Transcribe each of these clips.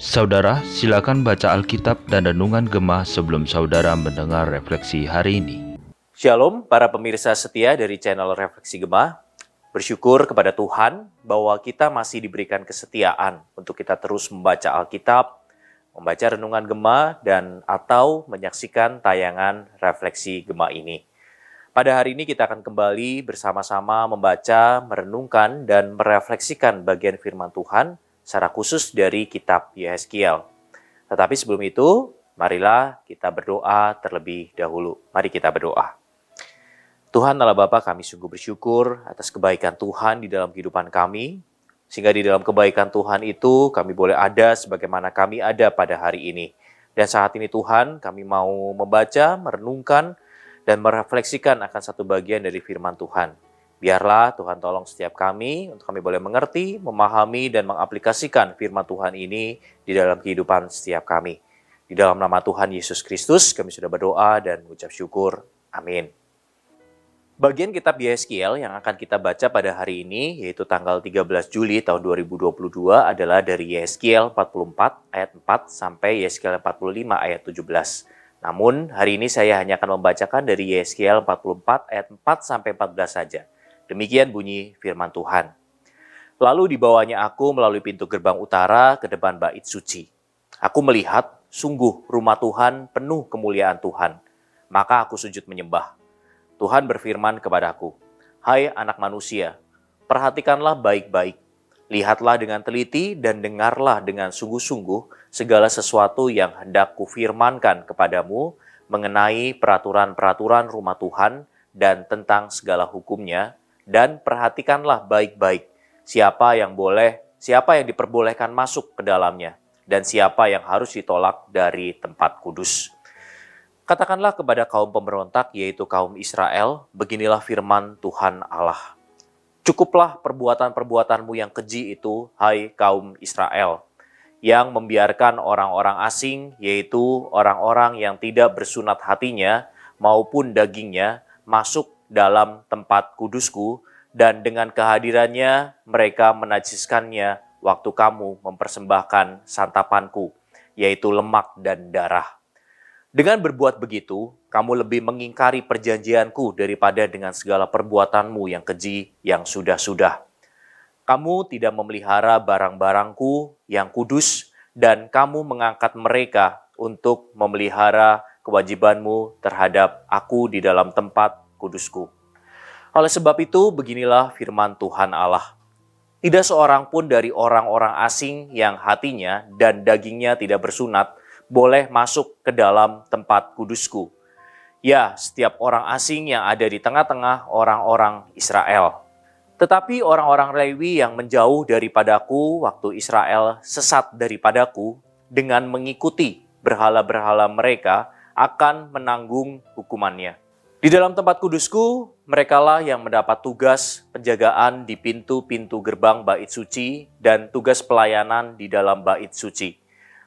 Saudara, silakan baca Alkitab dan Renungan Gemah sebelum saudara mendengar refleksi hari ini. Shalom para pemirsa setia dari channel Refleksi Gemah. Bersyukur kepada Tuhan bahwa kita masih diberikan kesetiaan untuk kita terus membaca Alkitab, membaca Renungan Gemah, dan atau menyaksikan tayangan Refleksi Gemah ini. Pada hari ini kita akan kembali bersama-sama membaca, merenungkan, dan merefleksikan bagian firman Tuhan secara khusus dari kitab Yeskiel. Tetapi sebelum itu, marilah kita berdoa terlebih dahulu. Mari kita berdoa. Tuhan Allah Bapa kami sungguh bersyukur atas kebaikan Tuhan di dalam kehidupan kami, sehingga di dalam kebaikan Tuhan itu kami boleh ada sebagaimana kami ada pada hari ini. Dan saat ini Tuhan kami mau membaca, merenungkan, dan merefleksikan akan satu bagian dari firman Tuhan. Biarlah Tuhan tolong setiap kami untuk kami boleh mengerti, memahami, dan mengaplikasikan firman Tuhan ini di dalam kehidupan setiap kami. Di dalam nama Tuhan Yesus Kristus kami sudah berdoa dan mengucap syukur. Amin. Bagian kitab Yeskiel yang akan kita baca pada hari ini yaitu tanggal 13 Juli tahun 2022 adalah dari Yeskiel 44 ayat 4 sampai Yeskiel 45 ayat 17. Namun hari ini saya hanya akan membacakan dari Yeskiel 44 ayat 4 sampai 14 saja. Demikian bunyi firman Tuhan. Lalu dibawanya aku melalui pintu gerbang utara ke depan bait suci. Aku melihat, sungguh rumah Tuhan penuh kemuliaan Tuhan. Maka aku sujud menyembah. Tuhan berfirman kepadaku, Hai anak manusia, perhatikanlah baik-baik. Lihatlah dengan teliti dan dengarlah dengan sungguh-sungguh segala sesuatu yang hendak kufirmankan kepadamu mengenai peraturan-peraturan rumah Tuhan dan tentang segala hukumnya, dan perhatikanlah baik-baik siapa yang boleh, siapa yang diperbolehkan masuk ke dalamnya, dan siapa yang harus ditolak dari tempat kudus. Katakanlah kepada kaum pemberontak, yaitu kaum Israel, beginilah firman Tuhan Allah. Cukuplah perbuatan-perbuatanmu yang keji itu, hai kaum Israel, yang membiarkan orang-orang asing, yaitu orang-orang yang tidak bersunat hatinya maupun dagingnya, masuk dalam tempat kudusku, dan dengan kehadirannya mereka menajiskannya waktu kamu mempersembahkan santapanku, yaitu lemak dan darah. Dengan berbuat begitu, kamu lebih mengingkari perjanjianku daripada dengan segala perbuatanmu yang keji yang sudah-sudah. Kamu tidak memelihara barang-barangku yang kudus, dan kamu mengangkat mereka untuk memelihara kewajibanmu terhadap aku di dalam tempat kudusku. Oleh sebab itu, beginilah firman Tuhan Allah. Tidak seorang pun dari orang-orang asing yang hatinya dan dagingnya tidak bersunat boleh masuk ke dalam tempat kudusku. Ya, setiap orang asing yang ada di tengah-tengah orang-orang Israel. Tetapi orang-orang Lewi yang menjauh daripadaku waktu Israel sesat daripadaku dengan mengikuti berhala-berhala mereka akan menanggung hukumannya. Di dalam tempat kudusku, merekalah yang mendapat tugas penjagaan di pintu-pintu gerbang bait suci dan tugas pelayanan di dalam bait suci.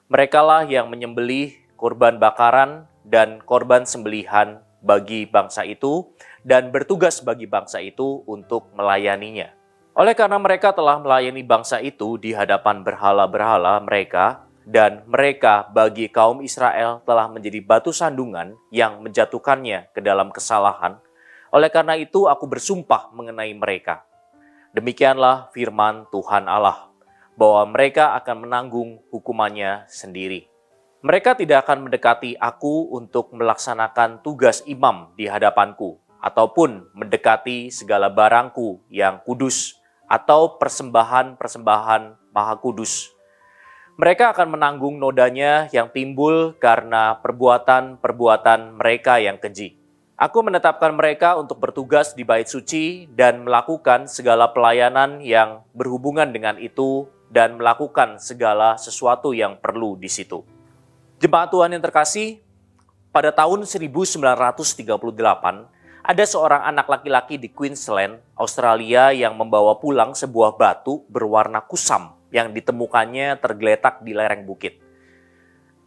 Merekalah yang menyembelih korban bakaran dan korban sembelihan bagi bangsa itu dan bertugas bagi bangsa itu untuk melayaninya. Oleh karena mereka telah melayani bangsa itu di hadapan berhala-berhala mereka, dan mereka bagi kaum Israel telah menjadi batu sandungan yang menjatuhkannya ke dalam kesalahan. Oleh karena itu aku bersumpah mengenai mereka. Demikianlah firman Tuhan Allah, bahwa mereka akan menanggung hukumannya sendiri. Mereka tidak akan mendekati aku untuk melaksanakan tugas imam di hadapanku, ataupun mendekati segala barangku yang kudus, atau persembahan-persembahan maha kudus mereka akan menanggung nodanya yang timbul karena perbuatan-perbuatan mereka yang keji. Aku menetapkan mereka untuk bertugas di bait suci dan melakukan segala pelayanan yang berhubungan dengan itu dan melakukan segala sesuatu yang perlu di situ. Jemaat Tuhan yang terkasih, pada tahun 1938, ada seorang anak laki-laki di Queensland, Australia yang membawa pulang sebuah batu berwarna kusam yang ditemukannya tergeletak di lereng bukit.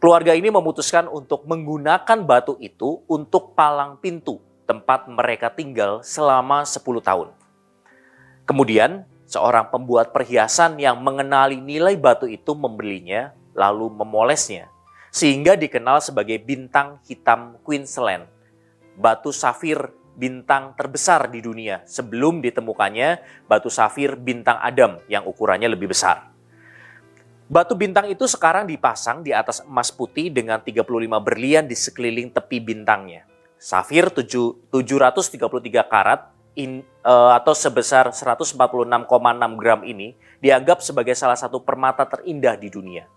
Keluarga ini memutuskan untuk menggunakan batu itu untuk palang pintu tempat mereka tinggal selama 10 tahun. Kemudian, seorang pembuat perhiasan yang mengenali nilai batu itu membelinya lalu memolesnya sehingga dikenal sebagai bintang hitam Queensland. Batu safir bintang terbesar di dunia sebelum ditemukannya batu safir bintang Adam yang ukurannya lebih besar. Batu bintang itu sekarang dipasang di atas emas putih dengan 35 berlian di sekeliling tepi bintangnya. Safir 7, 733 karat in, uh, atau sebesar 146,6 gram ini dianggap sebagai salah satu permata terindah di dunia.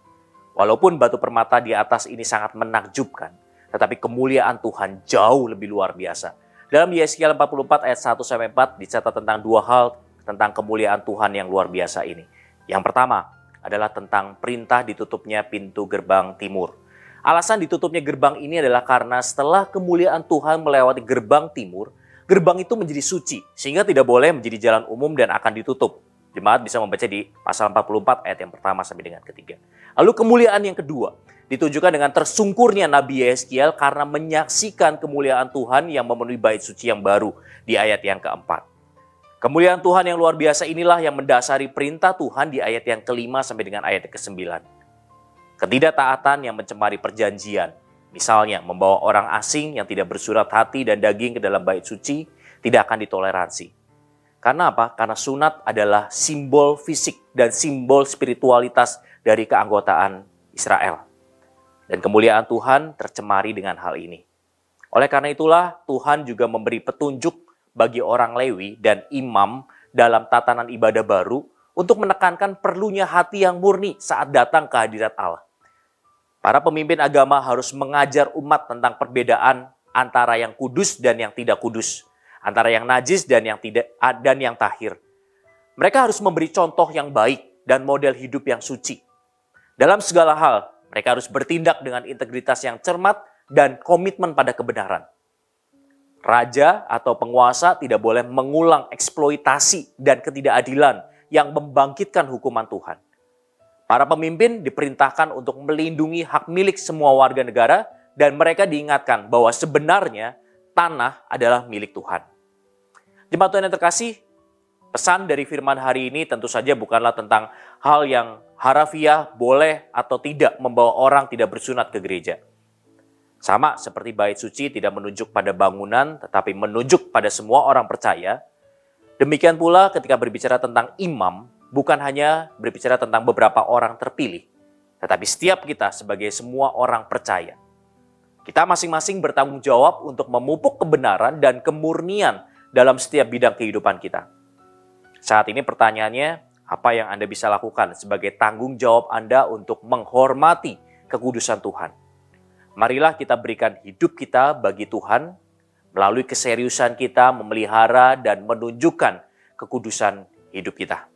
Walaupun batu permata di atas ini sangat menakjubkan, tetapi kemuliaan Tuhan jauh lebih luar biasa. Dalam Yeskiel 44 ayat 1 sampai 4 dicatat tentang dua hal tentang kemuliaan Tuhan yang luar biasa ini. Yang pertama, adalah tentang perintah ditutupnya pintu gerbang timur. Alasan ditutupnya gerbang ini adalah karena setelah kemuliaan Tuhan melewati gerbang timur, gerbang itu menjadi suci, sehingga tidak boleh menjadi jalan umum dan akan ditutup. Jemaat bisa membaca di pasal 44 ayat yang pertama sampai dengan ketiga. Lalu kemuliaan yang kedua, ditunjukkan dengan tersungkurnya Nabi Yeskiel karena menyaksikan kemuliaan Tuhan yang memenuhi bait suci yang baru di ayat yang keempat. Kemuliaan Tuhan yang luar biasa inilah yang mendasari perintah Tuhan di ayat yang kelima sampai dengan ayat yang kesembilan. Ketidaktaatan yang mencemari perjanjian, misalnya membawa orang asing yang tidak bersurat hati dan daging ke dalam bait suci, tidak akan ditoleransi. Karena apa? Karena sunat adalah simbol fisik dan simbol spiritualitas dari keanggotaan Israel. Dan kemuliaan Tuhan tercemari dengan hal ini. Oleh karena itulah Tuhan juga memberi petunjuk bagi orang Lewi dan imam dalam tatanan ibadah baru untuk menekankan perlunya hati yang murni saat datang ke hadirat Allah. Para pemimpin agama harus mengajar umat tentang perbedaan antara yang kudus dan yang tidak kudus, antara yang najis dan yang tidak dan yang tahir. Mereka harus memberi contoh yang baik dan model hidup yang suci. Dalam segala hal, mereka harus bertindak dengan integritas yang cermat dan komitmen pada kebenaran raja atau penguasa tidak boleh mengulang eksploitasi dan ketidakadilan yang membangkitkan hukuman Tuhan. Para pemimpin diperintahkan untuk melindungi hak milik semua warga negara dan mereka diingatkan bahwa sebenarnya tanah adalah milik Tuhan. Jemaat Tuhan yang terkasih, pesan dari firman hari ini tentu saja bukanlah tentang hal yang harafiah boleh atau tidak membawa orang tidak bersunat ke gereja sama seperti bait suci tidak menunjuk pada bangunan, tetapi menunjuk pada semua orang percaya. Demikian pula ketika berbicara tentang imam, bukan hanya berbicara tentang beberapa orang terpilih, tetapi setiap kita sebagai semua orang percaya. Kita masing-masing bertanggung jawab untuk memupuk kebenaran dan kemurnian dalam setiap bidang kehidupan kita. Saat ini pertanyaannya, apa yang Anda bisa lakukan sebagai tanggung jawab Anda untuk menghormati kekudusan Tuhan? Marilah kita berikan hidup kita bagi Tuhan melalui keseriusan kita memelihara dan menunjukkan kekudusan hidup kita.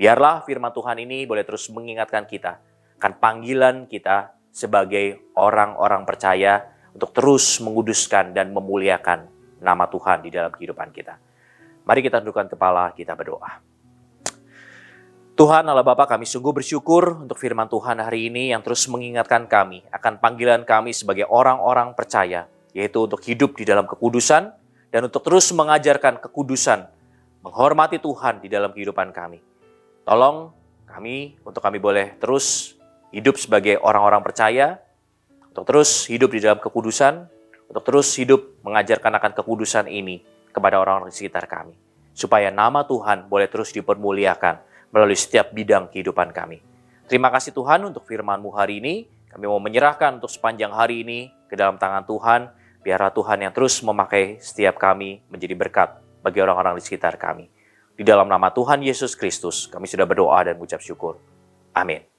Biarlah firman Tuhan ini boleh terus mengingatkan kita akan panggilan kita sebagai orang-orang percaya untuk terus menguduskan dan memuliakan nama Tuhan di dalam kehidupan kita. Mari kita tundukkan kepala, kita berdoa. Tuhan Allah Bapa kami sungguh bersyukur untuk firman Tuhan hari ini yang terus mengingatkan kami akan panggilan kami sebagai orang-orang percaya, yaitu untuk hidup di dalam kekudusan dan untuk terus mengajarkan kekudusan, menghormati Tuhan di dalam kehidupan kami. Tolong kami untuk kami boleh terus hidup sebagai orang-orang percaya, untuk terus hidup di dalam kekudusan, untuk terus hidup mengajarkan akan kekudusan ini kepada orang-orang di sekitar kami. Supaya nama Tuhan boleh terus dipermuliakan melalui setiap bidang kehidupan kami. Terima kasih Tuhan untuk firman-Mu hari ini. Kami mau menyerahkan untuk sepanjang hari ini ke dalam tangan Tuhan. Biarlah Tuhan yang terus memakai setiap kami menjadi berkat bagi orang-orang di sekitar kami. Di dalam nama Tuhan Yesus Kristus, kami sudah berdoa dan mengucap syukur. Amin.